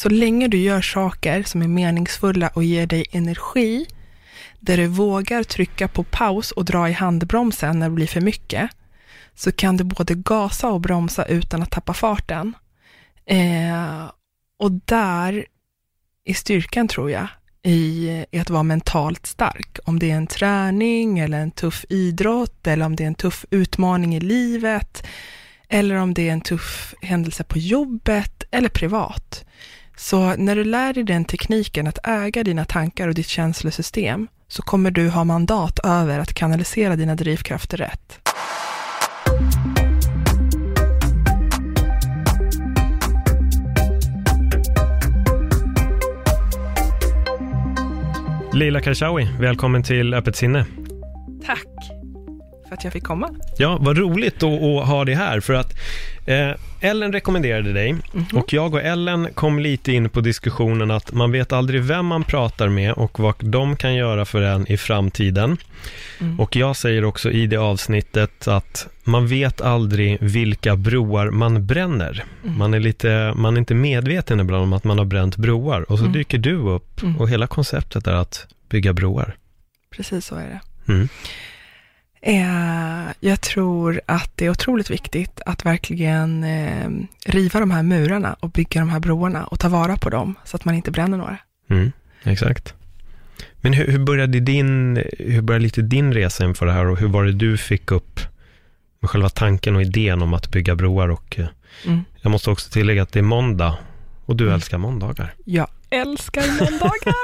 Så länge du gör saker som är meningsfulla och ger dig energi, där du vågar trycka på paus och dra i handbromsen när det blir för mycket, så kan du både gasa och bromsa utan att tappa farten. Eh, och där är styrkan, tror jag, i, i att vara mentalt stark. Om det är en träning eller en tuff idrott eller om det är en tuff utmaning i livet eller om det är en tuff händelse på jobbet eller privat. Så när du lär dig den tekniken att äga dina tankar och ditt känslosystem så kommer du ha mandat över att kanalisera dina drivkrafter rätt. Leila Karshawi, välkommen till Öppet sinne. Tack för att jag fick komma. Ja, vad roligt att, att ha dig här, för att eh, Ellen rekommenderade dig Mhm. och jag och Ellen kom lite in på diskussionen att man vet aldrig vem man pratar med och vad de kan göra för en i framtiden. Mm. Och jag säger också i det avsnittet att man vet aldrig vilka broar man bränner. Mm. Man är lite, man är inte medveten ibland om att man har bränt broar och så Mm. dyker du upp Mm. och hela konceptet är att bygga broar. Precis så är det. Eh, jag tror att det är otroligt viktigt att verkligen eh, riva de här murarna och bygga de här broarna och ta vara på dem så att man inte bränner några. Mm, exakt. Men hur, hur började din, hur började lite din resa inför det här och hur var det du fick upp med själva tanken och idén om att bygga broar och eh, Mm. jag måste också tillägga att det är måndag och du Mm. älskar måndagar. Jag älskar måndagar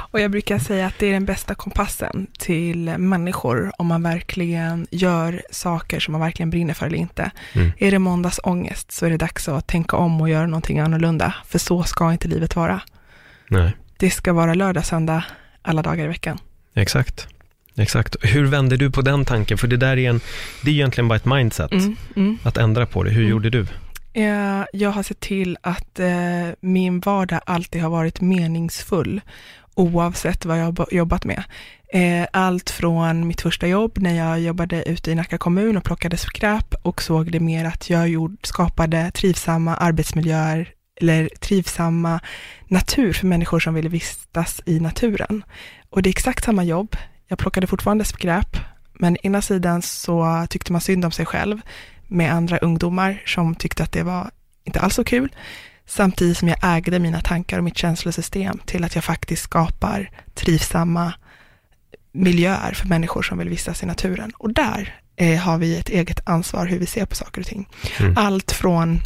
och jag brukar säga att det är den bästa kompassen till människor om man verkligen gör saker som man verkligen brinner för eller inte. Mm. Är det måndagsångest så är det dags att tänka om och göra någonting annorlunda, för så ska inte livet vara. Nej, Det ska vara lördag, söndag, alla dagar i veckan. exakt. Exakt. Hur vände du på den tanken? För det där är en, det är egentligen bara ett mindset, Mm, mm. att ändra på det. Hur Mm. gjorde du? Eh, jag har sett till att eh, min vardag alltid har varit meningsfull, oavsett vad jag har jobbat med. Eh, allt från mitt första jobb, när jag jobbade ute i Nacka kommun och plockade skräp och såg det mer att jag gjorde, skapade trivsamma arbetsmiljöer eller trivsamma natur för människor som ville vistas i naturen. Och det är exakt samma jobb. Jag plockade fortfarande skräp, men ena sidan så tyckte man synd om sig själv med andra ungdomar som tyckte att det var inte alls så kul. Samtidigt som jag ägde mina tankar och mitt känslosystem till att jag faktiskt skapar trivsamma miljöer för människor som vill vistas i naturen. Och där eh, har vi ett eget ansvar hur vi ser på saker och ting. Mm. Allt från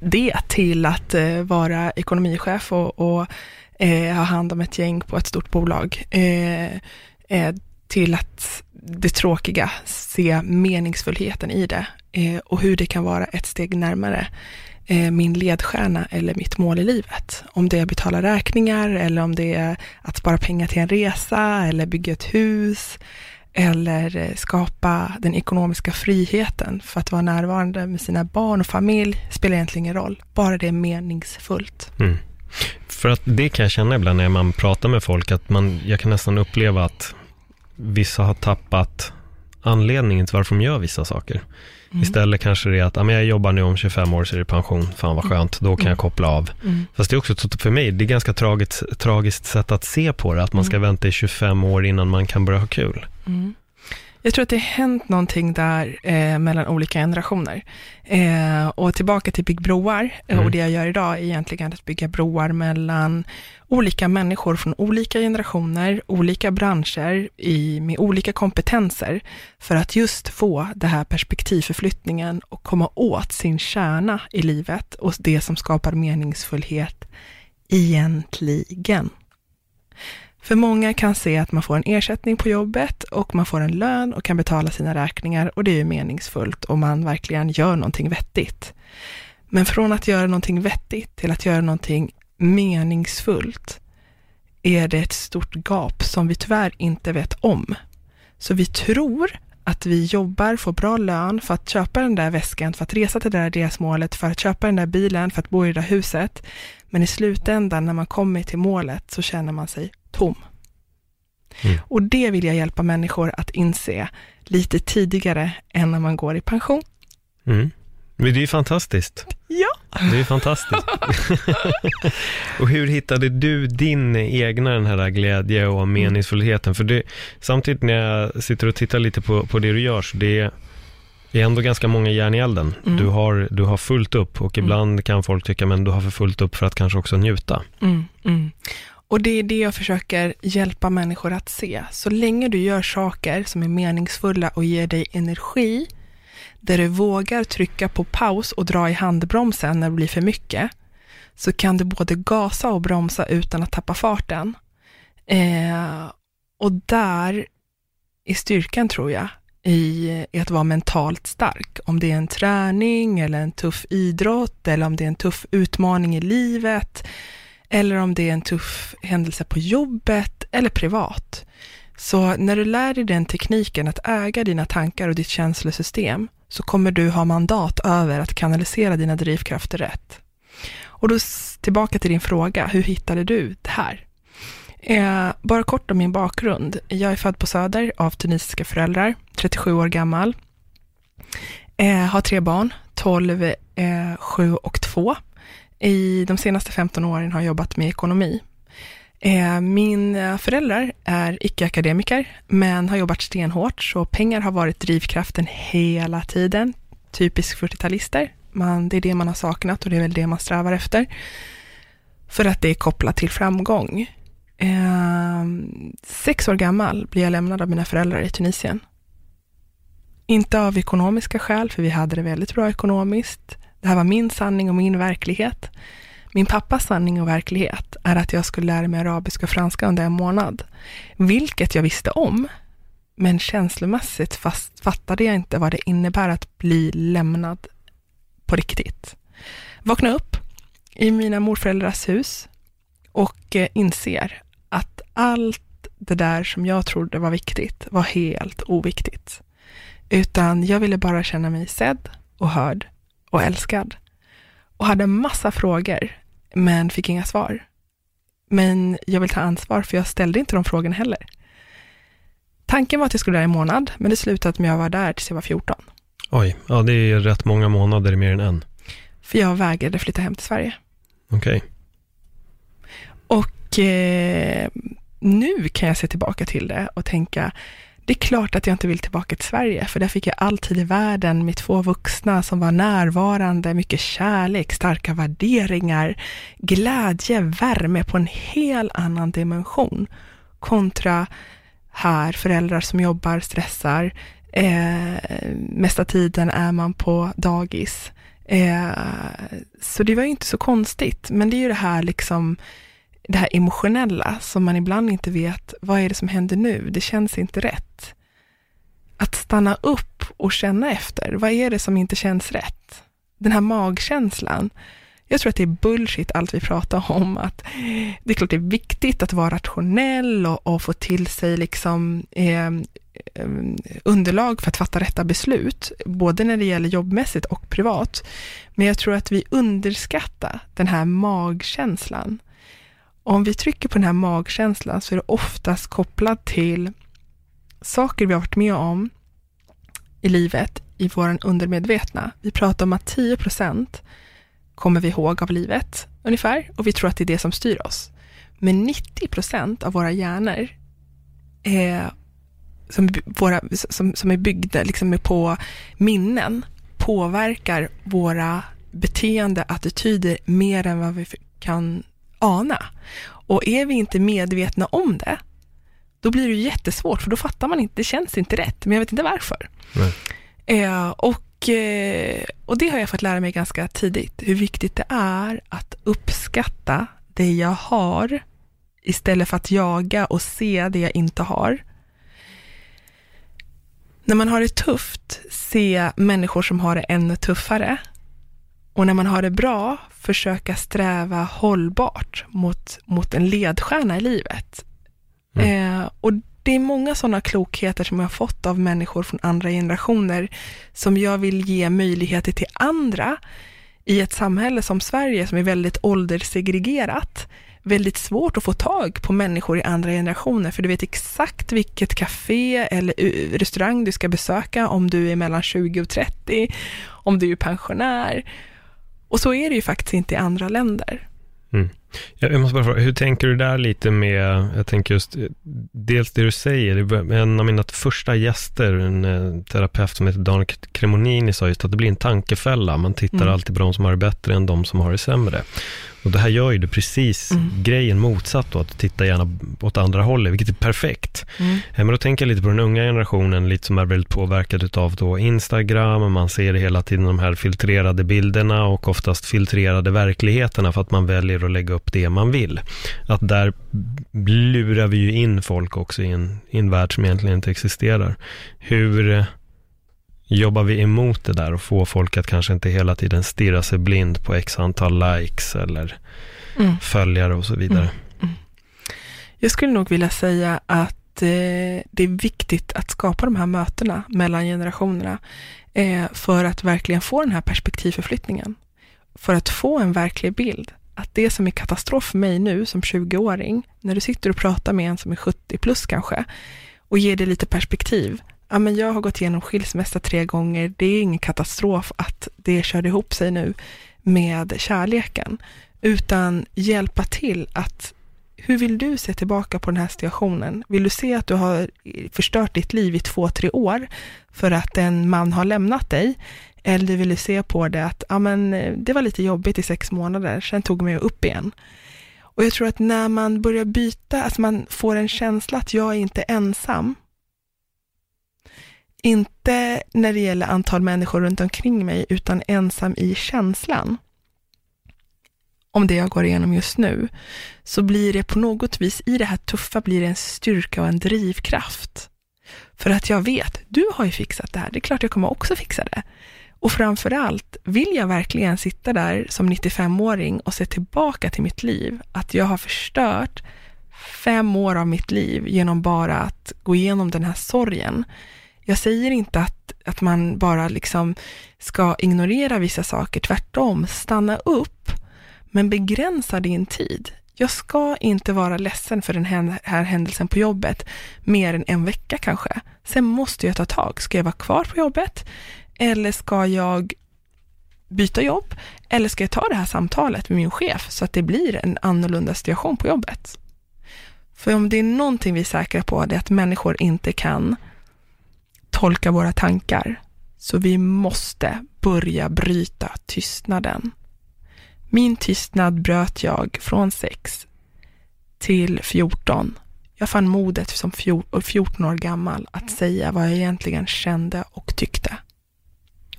det till att eh, vara ekonomichef och, och eh, ha hand om ett gäng på ett stort bolag. Eh, eh, till att det tråkiga, se meningsfullheten i det eh, och hur det kan vara ett steg närmare eh, min ledstjärna eller mitt mål i livet. Om det är att betala räkningar eller om det är att spara pengar till en resa eller bygga ett hus eller eh, skapa den ekonomiska friheten för att vara närvarande med sina barn och familj spelar egentligen ingen roll, bara det är meningsfullt. Mm. För att det kan jag känna ibland när man pratar med folk, att man, jag kan nästan uppleva att vissa har tappat anledningen till varför de gör vissa saker. Mm. Istället kanske det är att, ja, men jag jobbar nu om 25 år så är det pension, fan vad skönt, då kan Mm. jag koppla av. Mm. Fast det är också, för mig, det är ganska tragiskt, tragiskt sätt att se på det, att man ska Mm. vänta i 25 år innan man kan börja ha kul. Mm. Jag tror att det har hänt någonting där eh, mellan olika generationer. Eh, och tillbaka till Bygg broar, eh, Mm. och det jag gör idag är egentligen att bygga broar mellan olika människor från olika generationer, olika branscher, i, med olika kompetenser, för att just få det här perspektivförflyttningen och komma åt sin kärna i livet och det som skapar meningsfullhet egentligen. För många kan se att man får en ersättning på jobbet och man får en lön och kan betala sina räkningar och det är ju meningsfullt och man verkligen gör någonting vettigt. Men från att göra någonting vettigt till att göra någonting meningsfullt är det ett stort gap som vi tyvärr inte vet om. Så vi tror att vi jobbar, får bra lön för att köpa den där väskan, för att resa till det där resmålet, för att köpa den där bilen, för att bo i det där huset. Men i slutändan när man kommer till målet så känner man sig tom. Mm. Och det vill jag hjälpa människor att inse lite tidigare än när man går i pension. Mm. Men det är ju fantastiskt. Ja. Det är fantastiskt. och hur hittade du din egna den här glädje och mm. meningsfullheten? För det, samtidigt när jag sitter och tittar lite på, på det du gör, så det är, det är ändå ganska många järn i elden. Mm. Du, har, du har fullt upp och mm. ibland kan folk tycka, men du har för fullt upp för att kanske också njuta. Mm, mm. Och det är det jag försöker hjälpa människor att se. Så länge du gör saker som är meningsfulla och ger dig energi, där du vågar trycka på paus och dra i handbromsen när det blir för mycket, så kan du både gasa och bromsa utan att tappa farten. Eh, och där är styrkan, tror jag, i, i att vara mentalt stark. Om det är en träning eller en tuff idrott eller om det är en tuff utmaning i livet eller om det är en tuff händelse på jobbet eller privat. Så när du lär dig den tekniken att äga dina tankar och ditt känslosystem så kommer du ha mandat över att kanalisera dina drivkrafter rätt. Och då tillbaka till din fråga, hur hittade du det här? Eh, bara kort om min bakgrund. Jag är född på Söder av tunisiska föräldrar, 37 år gammal. Eh, har tre barn, 12, eh, 7 och 2. I de senaste 15 åren har jobbat med ekonomi. Eh, mina eh, föräldrar är icke-akademiker, men har jobbat stenhårt, så pengar har varit drivkraften hela tiden. Typisk 40-talister. Man, det är det man har saknat och det är väl det man strävar efter. För att det är kopplat till framgång. Eh, sex år gammal blev jag lämnad av mina föräldrar i Tunisien. Inte av ekonomiska skäl, för vi hade det väldigt bra ekonomiskt. Det här var min sanning och min verklighet. Min pappas sanning och verklighet är att jag skulle lära mig arabiska och franska under en månad, vilket jag visste om. Men känslomässigt fast fattade jag inte vad det innebär att bli lämnad på riktigt. Vakna upp i mina morföräldrars hus och eh, inser att allt det där som jag trodde var viktigt var helt oviktigt. Utan jag ville bara känna mig sedd och hörd och älskad. Och hade massa frågor, men fick inga svar. Men jag vill ta ansvar, för jag ställde inte de frågorna heller. Tanken var att jag skulle där i månad, men det slutade med att jag var där tills jag var 14. Oj, ja det är rätt många månader, mer än en. För jag vägrade flytta hem till Sverige. Okej. Okay. Och eh, nu kan jag se tillbaka till det och tänka, det är klart att jag inte vill tillbaka till Sverige, för där fick jag alltid i världen med två vuxna som var närvarande, mycket kärlek, starka värderingar, glädje, värme på en hel annan dimension. Kontra här, föräldrar som jobbar, stressar, eh, mesta tiden är man på dagis. Eh, så det var ju inte så konstigt, men det är ju det här liksom det här emotionella som man ibland inte vet, vad är det som händer nu? Det känns inte rätt. Att stanna upp och känna efter, vad är det som inte känns rätt? Den här magkänslan. Jag tror att det är bullshit allt vi pratar om, att det är klart det är viktigt att vara rationell och, och få till sig liksom eh, underlag för att fatta rätta beslut, både när det gäller jobbmässigt och privat. Men jag tror att vi underskattar den här magkänslan om vi trycker på den här magkänslan så är det oftast kopplat till saker vi har varit med om i livet, i vår undermedvetna. Vi pratar om att 10 procent kommer vi ihåg av livet ungefär och vi tror att det är det som styr oss. Men 90 procent av våra hjärnor är, som, våra, som, som är byggda liksom på minnen påverkar våra beteende, attityder mer än vad vi kan ana. Och är vi inte medvetna om det, då blir det jättesvårt, för då fattar man inte, det känns inte rätt, men jag vet inte varför. Eh, och, eh, och det har jag fått lära mig ganska tidigt, hur viktigt det är att uppskatta det jag har, istället för att jaga och se det jag inte har. När man har det tufft, se människor som har det ännu tuffare Och när man har det bra, försöka sträva hållbart mot, mot en ledstjärna i livet. Mm. Eh, och det är många sådana klokheter som jag har fått av människor från andra generationer, som jag vill ge möjligheter till andra i ett samhälle som Sverige, som är väldigt ålderssegregerat, väldigt svårt att få tag på människor i andra generationer, för du vet exakt vilket café eller restaurang du ska besöka om du är mellan 20 och 30, om du är pensionär. Och så är det ju faktiskt inte i andra länder. Mm. Jag måste bara fråga, hur tänker du där lite med, jag tänker just, dels det du säger, en av mina första gäster, en eh, terapeut som heter Daniel Cremonini sa just att det blir en tankefälla, man tittar mm. alltid på de som har det bättre än de som har det sämre. Och det här gör ju det precis mm. grejen motsatt då, att titta gärna åt andra hållet, vilket är perfekt. Mm. Eh, men då tänker jag lite på den unga generationen, lite som är väldigt påverkad av då Instagram, man ser hela tiden de här filtrerade bilderna och oftast filtrerade verkligheterna för att man väljer att lägga upp det man vill. Att där lurar vi ju in folk också i en, i en värld som egentligen inte existerar. Hur eh, jobbar vi emot det där och får folk att kanske inte hela tiden stirra sig blind på x antal likes eller mm. följare och så vidare. Mm. Mm. Jag skulle nog vilja säga att eh, det är viktigt att skapa de här mötena mellan generationerna eh, för att verkligen få den här perspektivförflyttningen. För att få en verklig bild. Att det som är katastrof för mig nu som 20-åring, när du sitter och pratar med en som är 70 plus kanske, och ger det lite perspektiv, ja, men jag har gått igenom skilsmässa tre gånger, det är ingen katastrof att det körde ihop sig nu med kärleken, utan hjälpa till att hur vill du se tillbaka på den här situationen? Vill du se att du har förstört ditt liv i två, tre år för att en man har lämnat dig? Eller vill du se på det att ja, men, eh, det var lite jobbigt i sex månader, sen tog mig upp igen. Och jag tror att när man börjar byta, alltså man får en känsla att jag är inte ensam, inte när det gäller antal människor runt omkring mig, utan ensam i känslan om det jag går igenom just nu, så blir det på något vis, i det här tuffa, blir det en styrka och en drivkraft. För att jag vet, du har ju fixat det här, det är klart jag kommer också fixa det. Och framför allt, vill jag verkligen sitta där som 95-åring och se tillbaka till mitt liv, att jag har förstört fem år av mitt liv genom bara att gå igenom den här sorgen, jag säger inte att, att man bara liksom ska ignorera vissa saker, tvärtom, stanna upp, men begränsa din tid. Jag ska inte vara ledsen för den här händelsen på jobbet mer än en vecka kanske. Sen måste jag ta tag. Ska jag vara kvar på jobbet? Eller ska jag byta jobb? Eller ska jag ta det här samtalet med min chef så att det blir en annorlunda situation på jobbet? För om det är någonting vi är säkra på, det är att människor inte kan tolka våra tankar. Så vi måste börja bryta tystnaden. Min tystnad bröt jag från 6 till 14. Jag fann modet som 14 år gammal att säga vad jag egentligen kände och tyckte.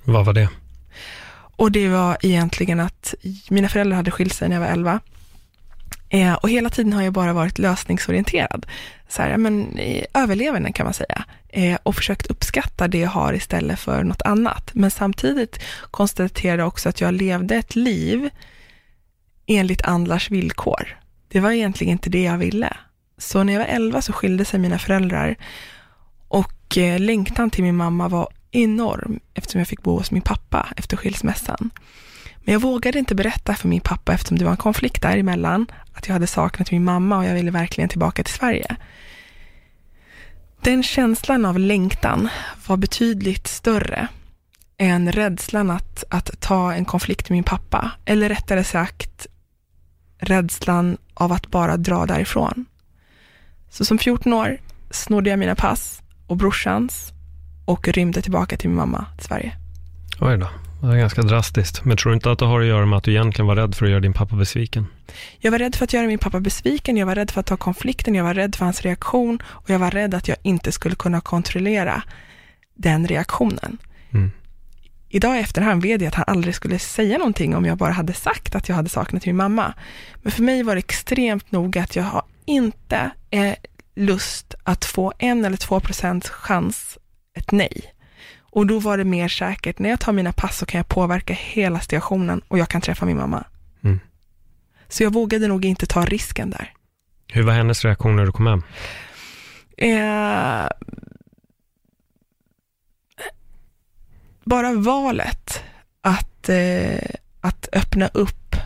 Vad var det? Och det var egentligen att mina föräldrar hade skilt sig när jag var 11 Eh, och hela tiden har jag bara varit lösningsorienterad. Så här, men, överlevande kan man säga. Eh, och försökt uppskatta det jag har istället för något annat. Men samtidigt konstaterade jag också att jag levde ett liv enligt andlars villkor. Det var egentligen inte det jag ville. Så när jag var 11 så skilde sig mina föräldrar och eh, längtan till min mamma var enorm eftersom jag fick bo hos min pappa efter skilsmässan. Men jag vågade inte berätta för min pappa eftersom det var en konflikt däremellan, att jag hade saknat min mamma och jag ville verkligen tillbaka till Sverige. Den känslan av längtan var betydligt större än rädslan att, att ta en konflikt med min pappa, eller rättare sagt rädslan av att bara dra därifrån. Så som 14 år snodde jag mina pass och brorsans och rymde tillbaka till min mamma till Sverige. Oj då. Det är ganska drastiskt. Men tror du inte att det har att göra med att du egentligen var rädd för att göra din pappa besviken? Jag var rädd för att göra min pappa besviken, jag var rädd för att ta konflikten, jag var rädd för hans reaktion och jag var rädd att jag inte skulle kunna kontrollera den reaktionen. Mm. Idag i efterhand vet jag att han aldrig skulle säga någonting om jag bara hade sagt att jag hade saknat min mamma. Men för mig var det extremt noga att jag har inte eh, lust att få en eller två procents chans ett nej. Och då var det mer säkert, när jag tar mina pass så kan jag påverka hela stationen och jag kan träffa min mamma. Mm. Så jag vågade nog inte ta risken där. Hur var hennes reaktion när du kom hem? Eh, bara valet att, eh, att öppna upp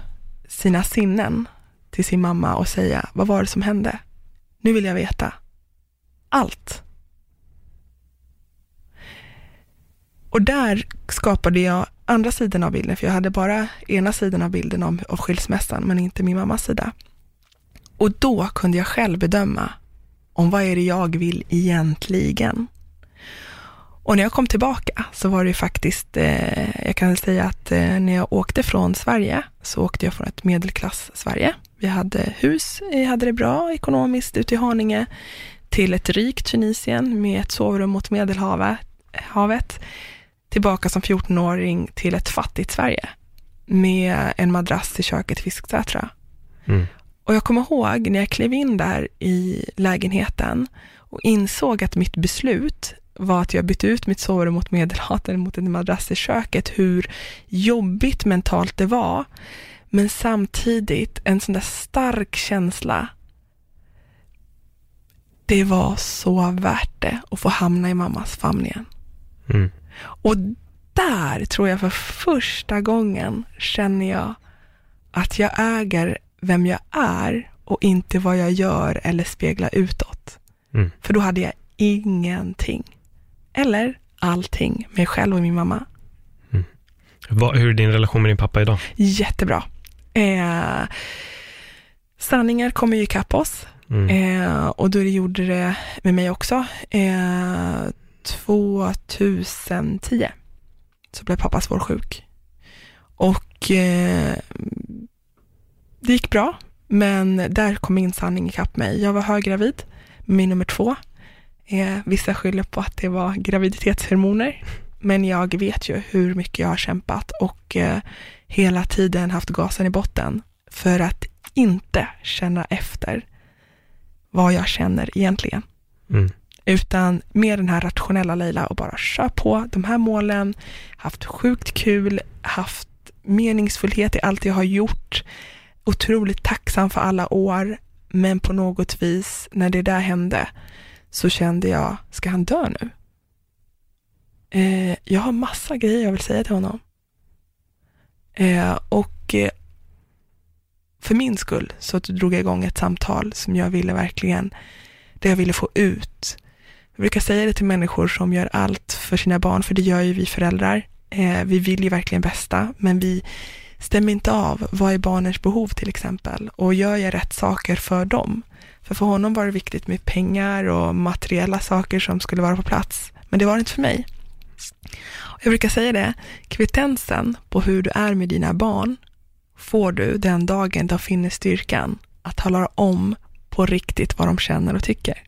sina sinnen till sin mamma och säga, vad var det som hände? Nu vill jag veta. Allt. Och där skapade jag andra sidan av bilden, för jag hade bara ena sidan av bilden om av skilsmässan, men inte min mammas sida. Och då kunde jag själv bedöma om vad är det jag vill egentligen. Och när jag kom tillbaka så var det faktiskt, eh, jag kan säga att eh, när jag åkte från Sverige så åkte jag från ett medelklass-Sverige. Vi hade hus, vi hade det bra ekonomiskt ute i Haninge, till ett rikt Tunisien med ett sovrum mot Medelhavet, tillbaka som 14-åring till ett fattigt Sverige med en madrass i köket i Fisksätra. Mm. Och jag kommer ihåg när jag klev in där i lägenheten och insåg att mitt beslut var att jag bytte ut mitt sovrum mot medelhavet mot en madrass i köket, hur jobbigt mentalt det var. Men samtidigt en sån där stark känsla. Det var så värt det att få hamna i mammas famn igen. Mm. Och där tror jag för första gången känner jag att jag äger vem jag är och inte vad jag gör eller speglar utåt. Mm. För då hade jag ingenting. Eller allting, mig själv och min mamma. Vad, hur är din relation med din pappa idag? Jättebra. Eh, sanningar kommer ju ikapp oss. Mm. Eh, och då det gjorde det med mig också. Eh, 2010 så blev pappa svårsjuk. Och eh, det gick bra, men där kom min sanning ikapp mig. Jag var höggravid med min nummer två. Eh, vissa skyller på att det var graviditetshormoner, men jag vet ju hur mycket jag har kämpat och eh, hela tiden haft gasen i botten för att inte känna efter vad jag känner egentligen. Mm. Utan med den här rationella Leila och bara kör på de här målen, haft sjukt kul, haft meningsfullhet i allt jag har gjort, otroligt tacksam för alla år, men på något vis när det där hände så kände jag, ska han dö nu? Eh, jag har massa grejer jag vill säga till honom. Eh, och eh, för min skull så drog jag igång ett samtal som jag ville verkligen, det jag ville få ut. Jag brukar säga det till människor som gör allt för sina barn, för det gör ju vi föräldrar. Eh, vi vill ju verkligen bästa, men vi stämmer inte av vad är barnens behov till exempel och gör jag rätt saker för dem? För för honom var det viktigt med pengar och materiella saker som skulle vara på plats, men det var det inte för mig. Jag brukar säga det, kvittensen på hur du är med dina barn får du den dagen de finner styrkan att tala om på riktigt vad de känner och tycker.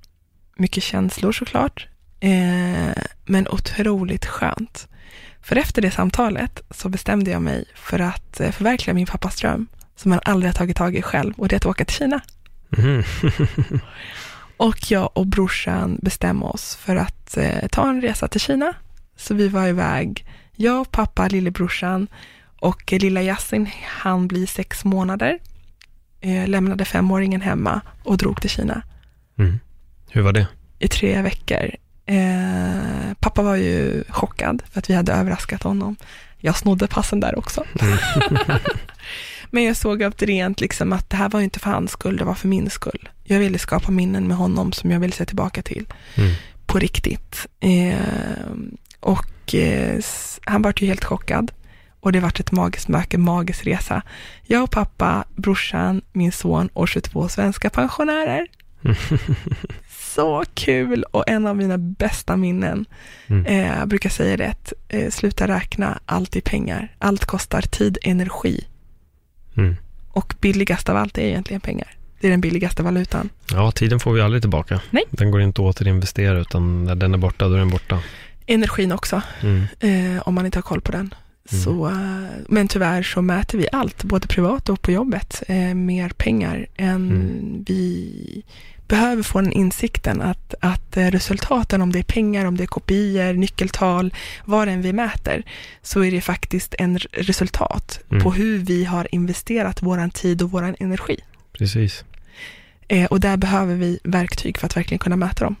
mycket känslor såklart, eh, men otroligt skönt. För efter det samtalet så bestämde jag mig för att eh, förverkliga min pappas dröm, som han aldrig har tagit tag i själv, och det är att åka till Kina. Mhm. Och jag och brorsan bestämde oss för att eh, ta en resa till Kina. Så vi var iväg, jag, pappa, lillebrorsan och lilla Yasin, han blir sex månader. Eh, lämnade femåringen hemma och drog till Kina. Mm. Hur var det? I tre veckor. Eh, pappa var ju chockad för att vi hade överraskat honom. Jag snodde passen där också. Mm. Men jag såg upp rent liksom att det här var inte för hans skull, det var för min skull. Jag ville skapa minnen med honom som jag ville se tillbaka till. Mm. På riktigt. Eh, och eh, han var ju helt chockad. Och det vart ett magiskt möte, magisk resa. Jag och pappa, brorsan, min son och 22 svenska pensionärer. så kul och en av mina bästa minnen. Mm. Eh, jag brukar säga det, eh, sluta räkna allt i pengar. Allt kostar tid, energi. Mm. Och billigast av allt är egentligen pengar. Det är den billigaste valutan. Ja, tiden får vi aldrig tillbaka. Nej. Den går inte att återinvestera, utan när den är borta, då är den borta. Energin också, mm. eh, om man inte har koll på den. Mm. Så, men tyvärr så mäter vi allt, både privat och på jobbet, eh, mer pengar än mm. vi behöver få den insikten att, att eh, resultaten, om det är pengar, om det är kopior, nyckeltal, vad än vi mäter, så är det faktiskt en resultat mm. på hur vi har investerat vår tid och vår energi. Precis. Eh, och där behöver vi verktyg för att verkligen kunna mäta dem.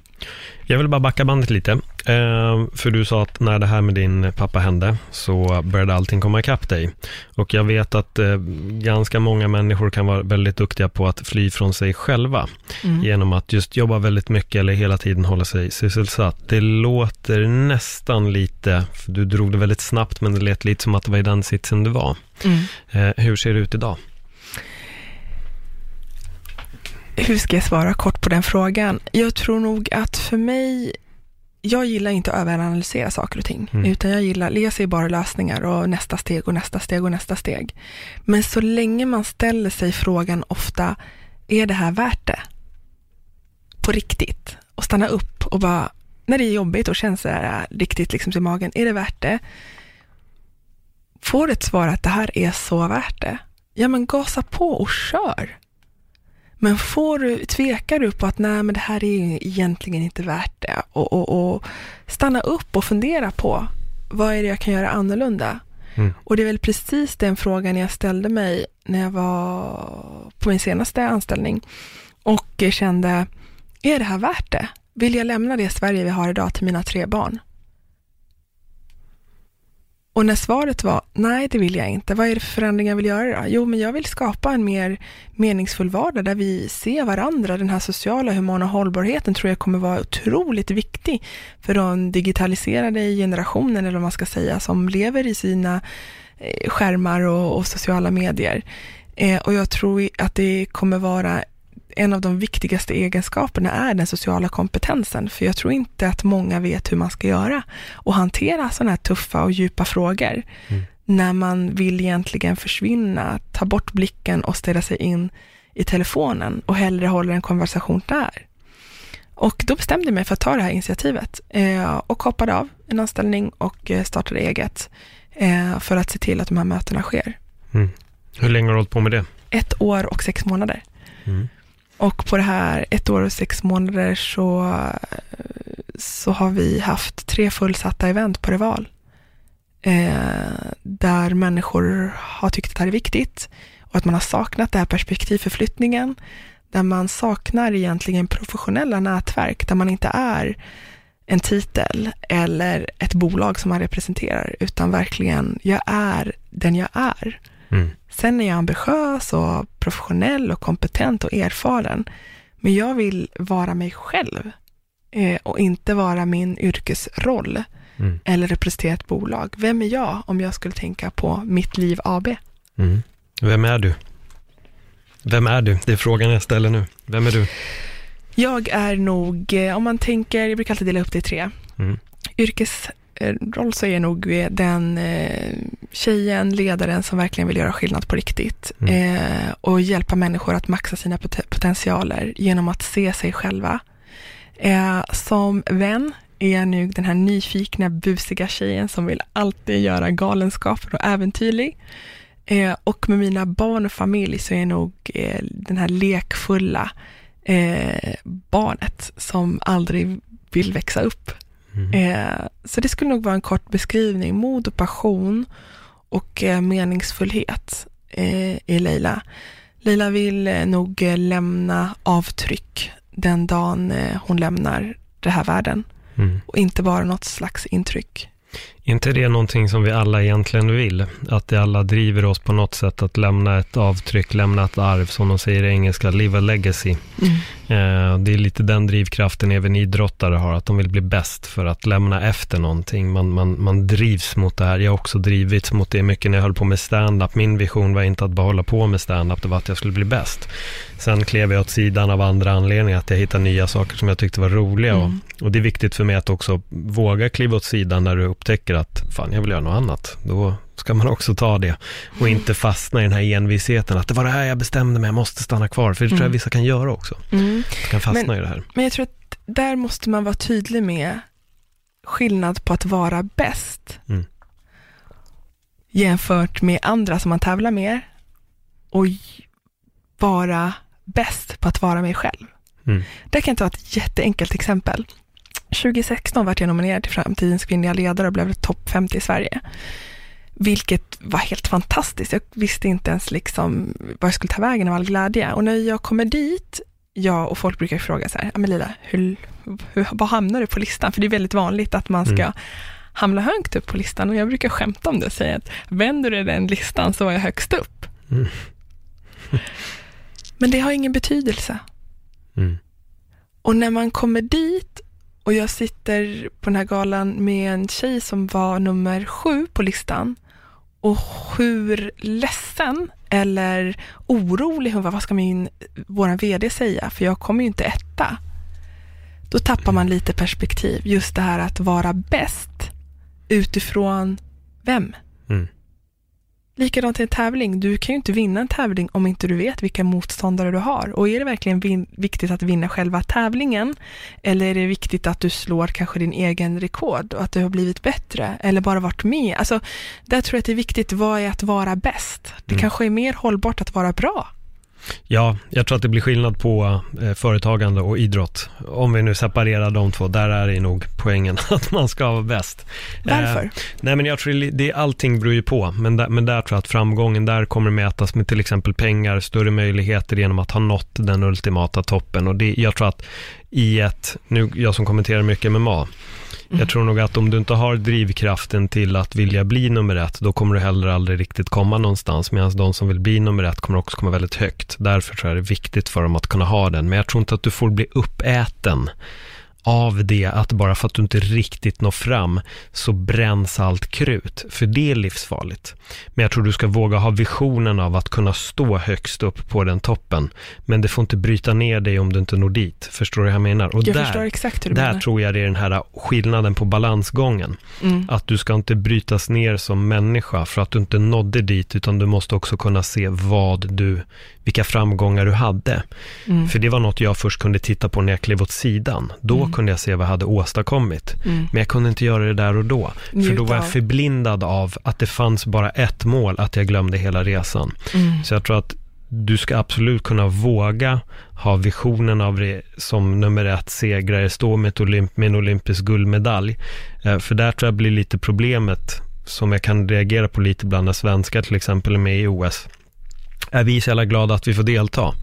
Jag vill bara backa bandet lite. Eh, för du sa att när det här med din pappa hände så började allting komma ikapp dig. Och jag vet att eh, ganska många människor kan vara väldigt duktiga på att fly från sig själva. Mm. Genom att just jobba väldigt mycket eller hela tiden hålla sig sysselsatt. Det låter nästan lite, du drog det väldigt snabbt, men det lät lite som att det var i den sitsen du var. Mm. Eh, hur ser det ut idag? Hur ska jag svara kort på den frågan? Jag tror nog att för mig, jag gillar inte att överanalysera saker och ting, mm. utan jag gillar, jag ser bara lösningar och nästa steg och nästa steg och nästa steg. Men så länge man ställer sig frågan ofta, är det här värt det? På riktigt. Och stanna upp och bara, när det är jobbigt och känns här riktigt liksom i magen, är det värt det? Får ett svar att det här är så värt det? Ja men gasa på och kör. Men får du, tvekar du på att nej men det här är egentligen inte värt det och, och, och stanna upp och fundera på vad är det jag kan göra annorlunda? Mm. Och det är väl precis den frågan jag ställde mig när jag var på min senaste anställning och kände, är det här värt det? Vill jag lämna det Sverige vi har idag till mina tre barn? Och när svaret var nej, det vill jag inte. Vad är det för förändringar jag vill göra då? Jo, men jag vill skapa en mer meningsfull vardag där vi ser varandra. Den här sociala, humana hållbarheten tror jag kommer vara otroligt viktig för den digitaliserade generationen, eller vad man ska säga, som lever i sina eh, skärmar och, och sociala medier. Eh, och jag tror att det kommer vara en av de viktigaste egenskaperna är den sociala kompetensen, för jag tror inte att många vet hur man ska göra och hantera sådana här tuffa och djupa frågor. Mm. När man vill egentligen försvinna, ta bort blicken och ställa sig in i telefonen och hellre hålla en konversation där. Och då bestämde jag mig för att ta det här initiativet eh, och hoppade av en anställning och eh, startade eget eh, för att se till att de här mötena sker. Mm. Hur länge har du hållit på med det? Ett år och sex månader. Mm. Och på det här ett år och sex månader så, så har vi haft tre fullsatta event på Reval. Eh, där människor har tyckt att det här är viktigt och att man har saknat det här perspektivförflyttningen. Där man saknar egentligen professionella nätverk, där man inte är en titel eller ett bolag som man representerar, utan verkligen, jag är den jag är. Mm. Sen är jag ambitiös och professionell och kompetent och erfaren. Men jag vill vara mig själv eh, och inte vara min yrkesroll mm. eller representera ett bolag. Vem är jag om jag skulle tänka på mitt liv AB? Mm. Vem är du? Vem är du? Det är frågan jag ställer nu. Vem är du? Jag är nog, eh, om man tänker, jag brukar alltid dela upp det i tre. Mm. Yrkes Eh, så är nog den eh, tjejen, ledaren som verkligen vill göra skillnad på riktigt mm. eh, och hjälpa människor att maxa sina pot potentialer genom att se sig själva. Eh, som vän är jag nu den här nyfikna, busiga tjejen som vill alltid göra galenskaper och äventyrlig. Eh, och med mina barn och familj så är jag nog eh, den här lekfulla, eh, barnet som aldrig vill växa upp. Mm. Eh, så det skulle nog vara en kort beskrivning. Mod och passion och eh, meningsfullhet eh, i Leila. Leila vill eh, nog eh, lämna avtryck den dagen eh, hon lämnar den här världen Mm. och inte bara något slags intryck. Är inte det någonting som vi alla egentligen vill? Att det alla driver oss på något sätt att lämna ett avtryck, lämna ett arv, som de säger i engelska, live a legacy. Eh, det är lite den drivkraften även idrottare har, att de vill bli bäst för att lämna efter någonting. Man, man, man drivs mot det här. Jag har också drivits mot det mycket när jag höll på med stand-up. Min vision var inte att bara hålla på med stand-up, det var att jag skulle bli bäst. Sen klev jag åt sidan av andra anledningar, att jag hittade nya saker som jag tyckte var roliga. Mm. Och, och det är viktigt för mig att också våga kliva åt sidan när du upptäcker att fan, jag vill göra något annat. Då ska man också ta det och inte fastna i den här envisheten att det var det här jag bestämde mig, jag måste stanna kvar. För det tror jag Mm. vissa kan göra också. Mm. Kan fastna Men- i det här. Men jag tror att där måste man vara tydlig med skillnad på att vara bäst Mm. jämfört med andra som man tävlar med och vara bäst på att vara mig själv. Mm. Där kan jag ta ett jätteenkelt exempel. 2016 var jag nominerad till Framtidens kvinnliga ledare och blev topp 50 i Sverige. Vilket var helt fantastiskt. Jag visste inte ens liksom vad jag skulle ta vägen av all glädje. Och när jag kommer dit, jag och folk brukar fråga så här, "Ja, men Lila, hur, hur, vad hamnar du på listan? För det är väldigt vanligt att man ska Mm. hamna högt upp på listan. Och jag brukar skämta om det och säga att vänder du den listan så var jag högst upp. Mm. Men det har ingen betydelse. Mm. Och när man kommer dit och jag sitter på den här galan med en tjej som var nummer sju på listan och hur ledsen eller orolig hon var, vad ska min, våran vd säga, för jag kommer ju inte etta. Då tappar man lite perspektiv, just det här att vara bäst utifrån vem? Mm. Likadant i en tävling, du kan ju inte vinna en tävling om inte du vet vilka motståndare du har. Och är det verkligen viktigt att vinna själva tävlingen? Eller är det viktigt att du slår kanske din egen rekord och att du har blivit bättre? Eller bara varit med? Alltså, där tror jag att det är viktigt, vad är att vara bäst? Det Mm. kanske är mer hållbart att vara bra. Ja, jag tror att det blir skillnad på eh, företagande och idrott. Om vi nu separerar de två, där är det nog poängen att man ska vara bäst. Varför? Eh, nej men jag tror det, allting beror ju på, men där, men där tror jag att framgången där kommer mätas med till exempel pengar, större möjligheter genom att ha nått den ultimata toppen. Och det, jag tror att i ett, nu jag som kommenterar mycket MMA, Mm jag tror nog att om du inte har drivkraften till att vilja bli nummer ett, då kommer du heller aldrig riktigt komma någonstans, medan de som vill bli nummer ett kommer också komma väldigt högt. Därför tror jag det är viktigt för dem att kunna ha den, men jag tror inte att du får bli uppäten av det att bara för att du inte riktigt når fram så bränns allt krut, för det är livsfarligt. Men jag tror du ska våga ha visionen av att kunna stå högst upp på den toppen, men det får inte bryta ner dig om du inte når dit. Förstår du vad jag menar? Och Jag där, förstår exakt hur du där menar. tror jag det är den här skillnaden på balansgången. Mm. Att du ska inte brytas ner som människa för att du inte nådde dit, utan du måste också kunna se vad du, vilka framgångar du hade. Mm. För det var något jag först kunde titta på när jag klev åt sidan. Då Mm. Kunde jag se vad jag hade åstadkommit. Mm. Men jag kunde inte göra det där och då. För då Njuta var jag förblindad av att det fanns bara ett mål, att jag glömde hela resan. Mm. Så jag tror att du ska absolut kunna våga ha visionen av det som nummer ett segrare, stå med, olymp- med en olympisk guldmedalj. Eh, För där tror jag blir lite problemet som jag kan reagera på lite bland när svenskar till exempel är med i OS. Är vi så jävla glada att vi får delta?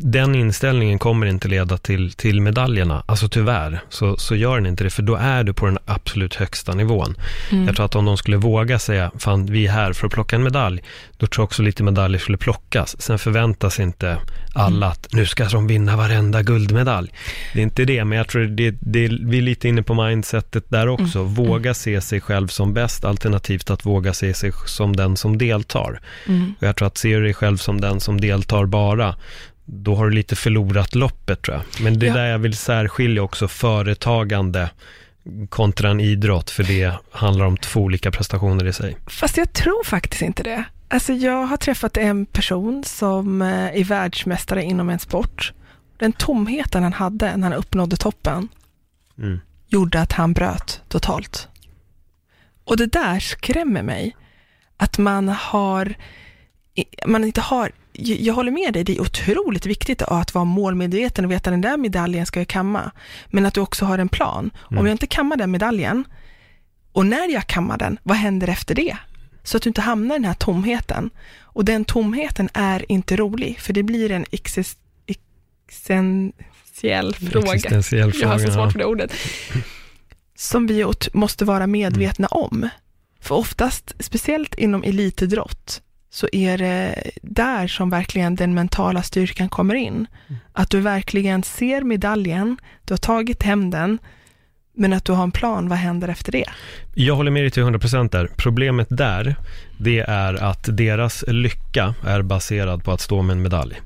Den inställningen kommer inte leda till, till medaljerna, alltså tyvärr, så, så gör den inte det, för då är du på den absolut högsta nivån. Mm. Jag tror att om de skulle våga säga, fan vi är här för att plocka en medalj, då tror jag också lite medaljer skulle plockas. Sen förväntas inte alla Mm. att nu ska de vinna varenda guldmedalj. Det är inte det, men jag tror det, det, vi är lite inne på mindsetet där också. Mm. Våga se sig själv som bäst, alternativt att våga se sig som den som deltar. Mm. Och jag tror att ser du dig själv som den som deltar bara, då har du lite förlorat loppet tror jag. Men det är Ja. där jag vill särskilja också företagande kontra en idrott, för det handlar om två olika prestationer i sig. Fast jag tror faktiskt inte det. Alltså jag har träffat en person som eh, är världsmästare inom en sport. Den tomheten han hade när han uppnådde toppen Mm. gjorde att han bröt totalt. Och det där skrämmer mig. Att man har man inte har jag, håller med dig, det är otroligt viktigt att vara målmedveten och veta den där medaljen ska jag kamma. Men att du också har en plan. Mm. Om jag inte kammar den medaljen, och när jag kammar den, vad händer efter det? Så att du inte hamnar i den här tomheten. Och den tomheten är inte rolig, för det blir en exis, existentiell fråga. Existentiell Jag har så fråga, svårt för det ordet. Som vi måste vara medvetna om. För oftast, speciellt inom elitidrott, så är det där som verkligen den mentala styrkan kommer in. Att du verkligen ser medaljen, du har tagit hem den, men att du har en plan, vad händer efter det? Jag håller med dig till 100% där. Problemet där, det är att deras lycka är baserad på att stå med en medalj.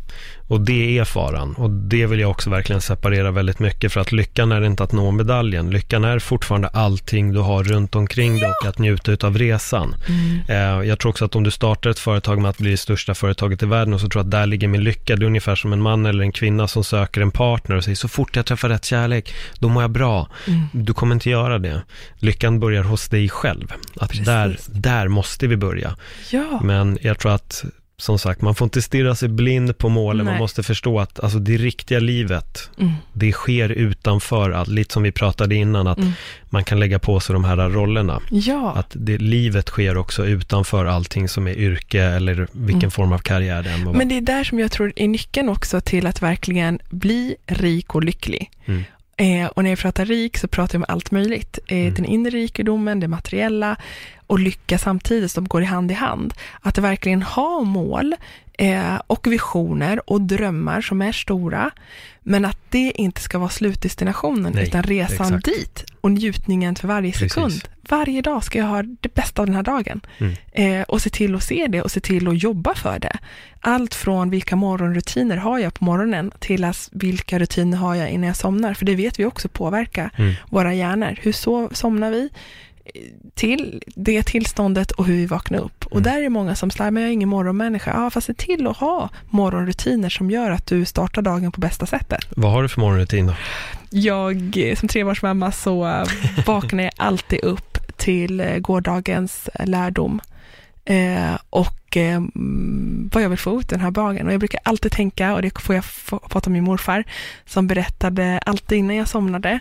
Och det är faran. Och det vill jag också verkligen separera väldigt mycket för att lyckan är inte att nå medaljen. Lyckan är fortfarande allting du har runt omkring dig och att njuta utav resan. Eh, Jag tror också att om du startar ett företag med att bli det största företaget i världen och så tror att där ligger min lycka. Det är ungefär som en man eller en kvinna som söker en partner och säger så fort jag träffar rätt kärlek, då mår jag bra. Du kommer inte göra det. Lyckan börjar hos dig själv. Att Precis. där, där måste vi börja. Ja, Men jag tror att, som sagt, man får inte stirra sig blind på målen. Man Nej. måste förstå att alltså, det riktiga livet, mm. det sker utanför allt. Lite som vi pratade innan, att Mm. man kan lägga på sig de här rollerna. ja. Att det, livet sker också utanför allting som är yrke eller vilken Mm. form av karriär det än må. Men det är där som jag tror är nyckeln också till att verkligen bli rik och lycklig. Eh, och när jag pratar rik så pratar jag om allt möjligt. Eh, Mm. Den inre rikedomen, det materiella och lycka samtidigt som går i hand i hand. Att verkligen ha mål eh, och visioner och drömmar som är stora, men att det inte ska vara slutdestinationen, Nej, utan resan exakt. dit och njutningen för varje Precis. sekund. Varje dag ska jag ha det bästa av den här dagen. Mm. Eh, och se till att se det och se till att jobba för det. Allt från vilka morgonrutiner har jag på morgonen till att vilka rutiner har jag innan jag somnar. För det vet vi också påverkar Mm. våra hjärnor. Hur så, somnar vi? Till det tillståndet och hur vi vaknar upp. Och Mm. där är det många som säger, men jag är ingen morgonmänniska. Ja, fast se till att ha morgonrutiner som gör att du startar dagen på bästa sättet. Vad har du för morgonrutin då? Jag, eh, som trebarnsmamma, så eh, vaknar jag alltid upp till eh, gårdagens eh, lärdom eh, och mm, vad jag vill få ut den här dagen. Och jag brukar alltid tänka, och det får jag fått av min morfar, som berättade alltid innan jag somnade,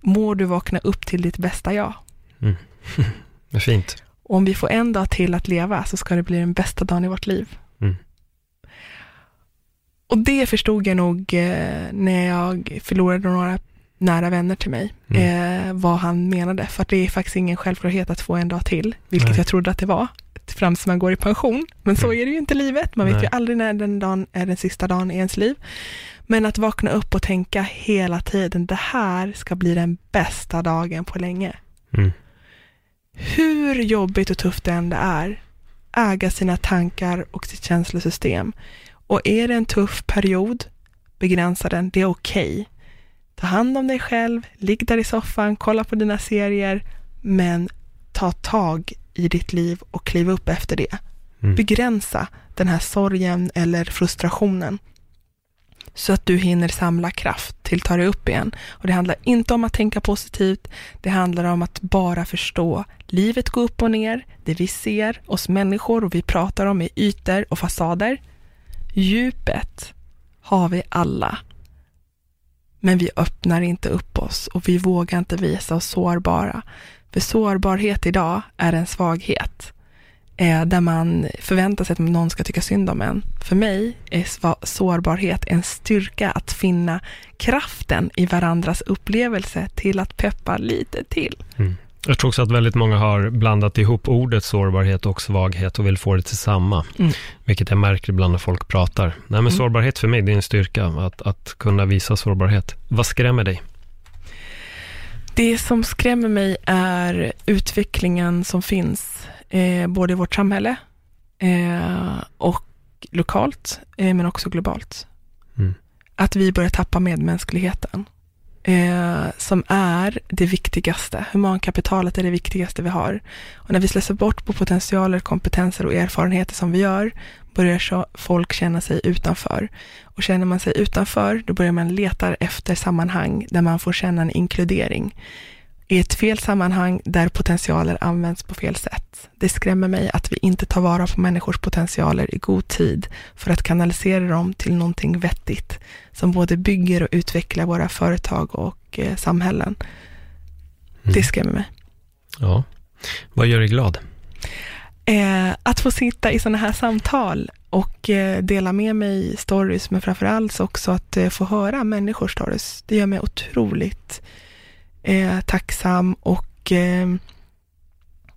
må du vakna upp till ditt bästa jag. Det är fint. Och om vi får en dag till att leva så ska det bli den bästa dagen i vårt liv. Mm. Och det förstod jag nog när jag förlorade några nära vänner till mig, Mm. eh, vad han menade. För att det är faktiskt ingen självklarhet att få en dag till, vilket Nej. jag trodde att det var, fram tills man går i pension. Men så Mm. är det ju inte livet, man vet Nej. ju aldrig när den dagen är den sista dagen i ens liv. Men att vakna upp och tänka hela tiden, det här ska bli den bästa dagen på länge Mm. hur jobbigt och tufft det än är, äga sina tankar och sitt känslosystem. Och är det en tuff period, begränsa den, det är okej. Ta hand om dig själv, ligg där i soffan, kolla på dina serier, men ta tag i ditt liv och kliv upp efter det. Mm. Begränsa den här sorgen eller frustrationen så att du hinner samla kraft till att ta dig upp igen. Och det handlar inte om att tänka positivt, det handlar om att bara förstå. Livet går upp och ner, det vi ser, oss människor och vi pratar om är ytor och fasader. Djupet har vi alla. Men vi öppnar inte upp oss och vi vågar inte visa oss sårbara. För sårbarhet idag är en svaghet eh, där man förväntar sig att någon ska tycka synd om en. För mig är sårbarhet en styrka att finna kraften i varandras upplevelse till att peppa lite till. Mm. Jag tror också att väldigt många har blandat ihop ordet sårbarhet och svaghet och vill få det till samma. Mm. Vilket jag märker ibland när folk pratar. Nej men Mm. sårbarhet för mig, det är en styrka att, att kunna visa sårbarhet. Vad skrämmer dig? Det som skrämmer mig är utvecklingen som finns eh, både i vårt samhälle eh, och lokalt, eh, men också globalt. Mm. Att vi börjar tappa medmänskligheten, eh, som är det viktigaste. Humankapitalet är det viktigaste vi har. Och när vi slösar bort på potentialer, kompetenser och erfarenheter som vi gör, börjar så folk känna sig utanför. Och känner man sig utanför, då börjar man leta efter sammanhang där man får känna en inkludering i ett fel sammanhang där potentialer används på fel sätt. Det skrämmer mig att vi inte tar vara på människors potentialer i god tid för att kanalisera dem till någonting vettigt som både bygger och utvecklar våra företag och eh, samhällen. Mm. Det skrämmer mig. Ja. Vad gör dig glad? Eh, att få sitta i sådana här samtal och eh, dela med mig stories, men framför allt också att eh, få höra människors stories. Det gör mig otroligt eh, tacksam och eh,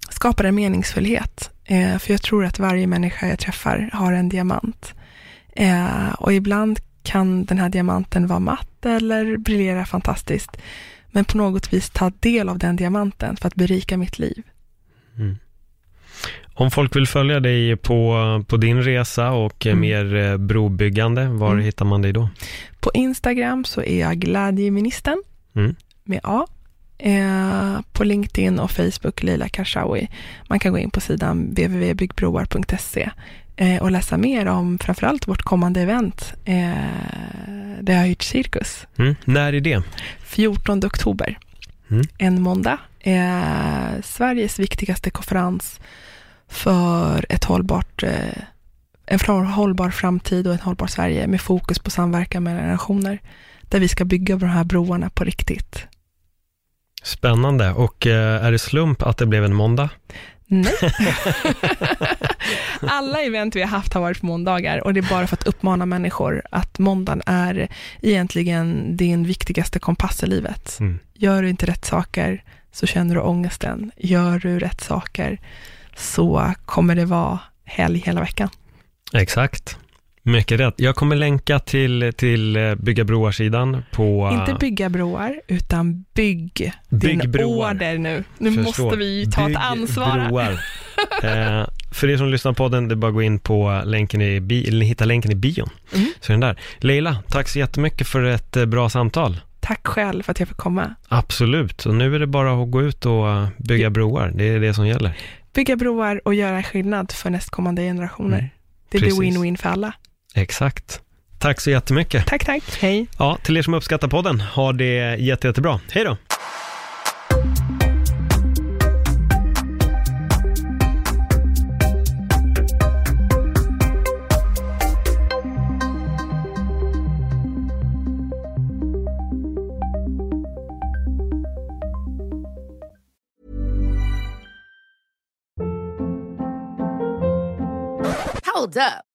skapar en meningsfullhet. Eh, för jag tror att varje människa jag träffar har en diamant. Eh, och ibland kan den här diamanten vara matt eller briljera fantastiskt. Men på något vis ta del av den diamanten för att berika mitt liv. Mm. Om folk vill följa dig på, på din resa och mm. mer eh, brobyggande, var mm. hittar man dig då? På Instagram så är jag glädjeministern mm. med A. Eh, på LinkedIn och Facebook Leila Karshawi. Man kan gå in på sidan www.byggbroar.se eh, och läsa mer om framförallt vårt kommande event. Eh, det har hyrt cirkus. Mm. När är det? 14 oktober. Mm. En måndag. Eh, Sveriges viktigaste konferens för ett hållbart, en hållbar framtid och ett hållbart Sverige med fokus på samverkan mellan generationer. Där vi ska bygga de här broarna på riktigt. Spännande. Och eh, är det slump att det blev en måndag? Nej. Alla event vi har haft har varit på måndagar och det är bara för att uppmana människor att måndagen är egentligen din viktigaste kompass i livet. Mm. Gör du inte rätt saker så känner du ångesten. Gör du rätt saker så kommer det vara helg hela veckan. Exakt. Mycket rätt. Jag kommer länka till, till eh, Bygga broar-sidan på... Inte bygga broar, utan bygg, bygg din broar. order nu. Nu Förstår. måste vi ta bygg ett ansvar. Broar. eh, för er som lyssnar på den, det är bara att gå in på länken i, bi, eller hitta länken i bion. Mm. Så den där. Leila, tack så jättemycket för ett eh, bra samtal. Tack själv för att jag fick komma. Absolut, och nu är det bara att gå ut och eh, bygga broar. Det är det som gäller. Bygga broar och göra skillnad för nästkommande generationer. Mm. Det blir win-win för alla. Exakt. Tack så jättemycket. Tack, tack. Hej. Ja, till er som uppskattar podden, ha det jätte, jättebra. Hej då. Hold up.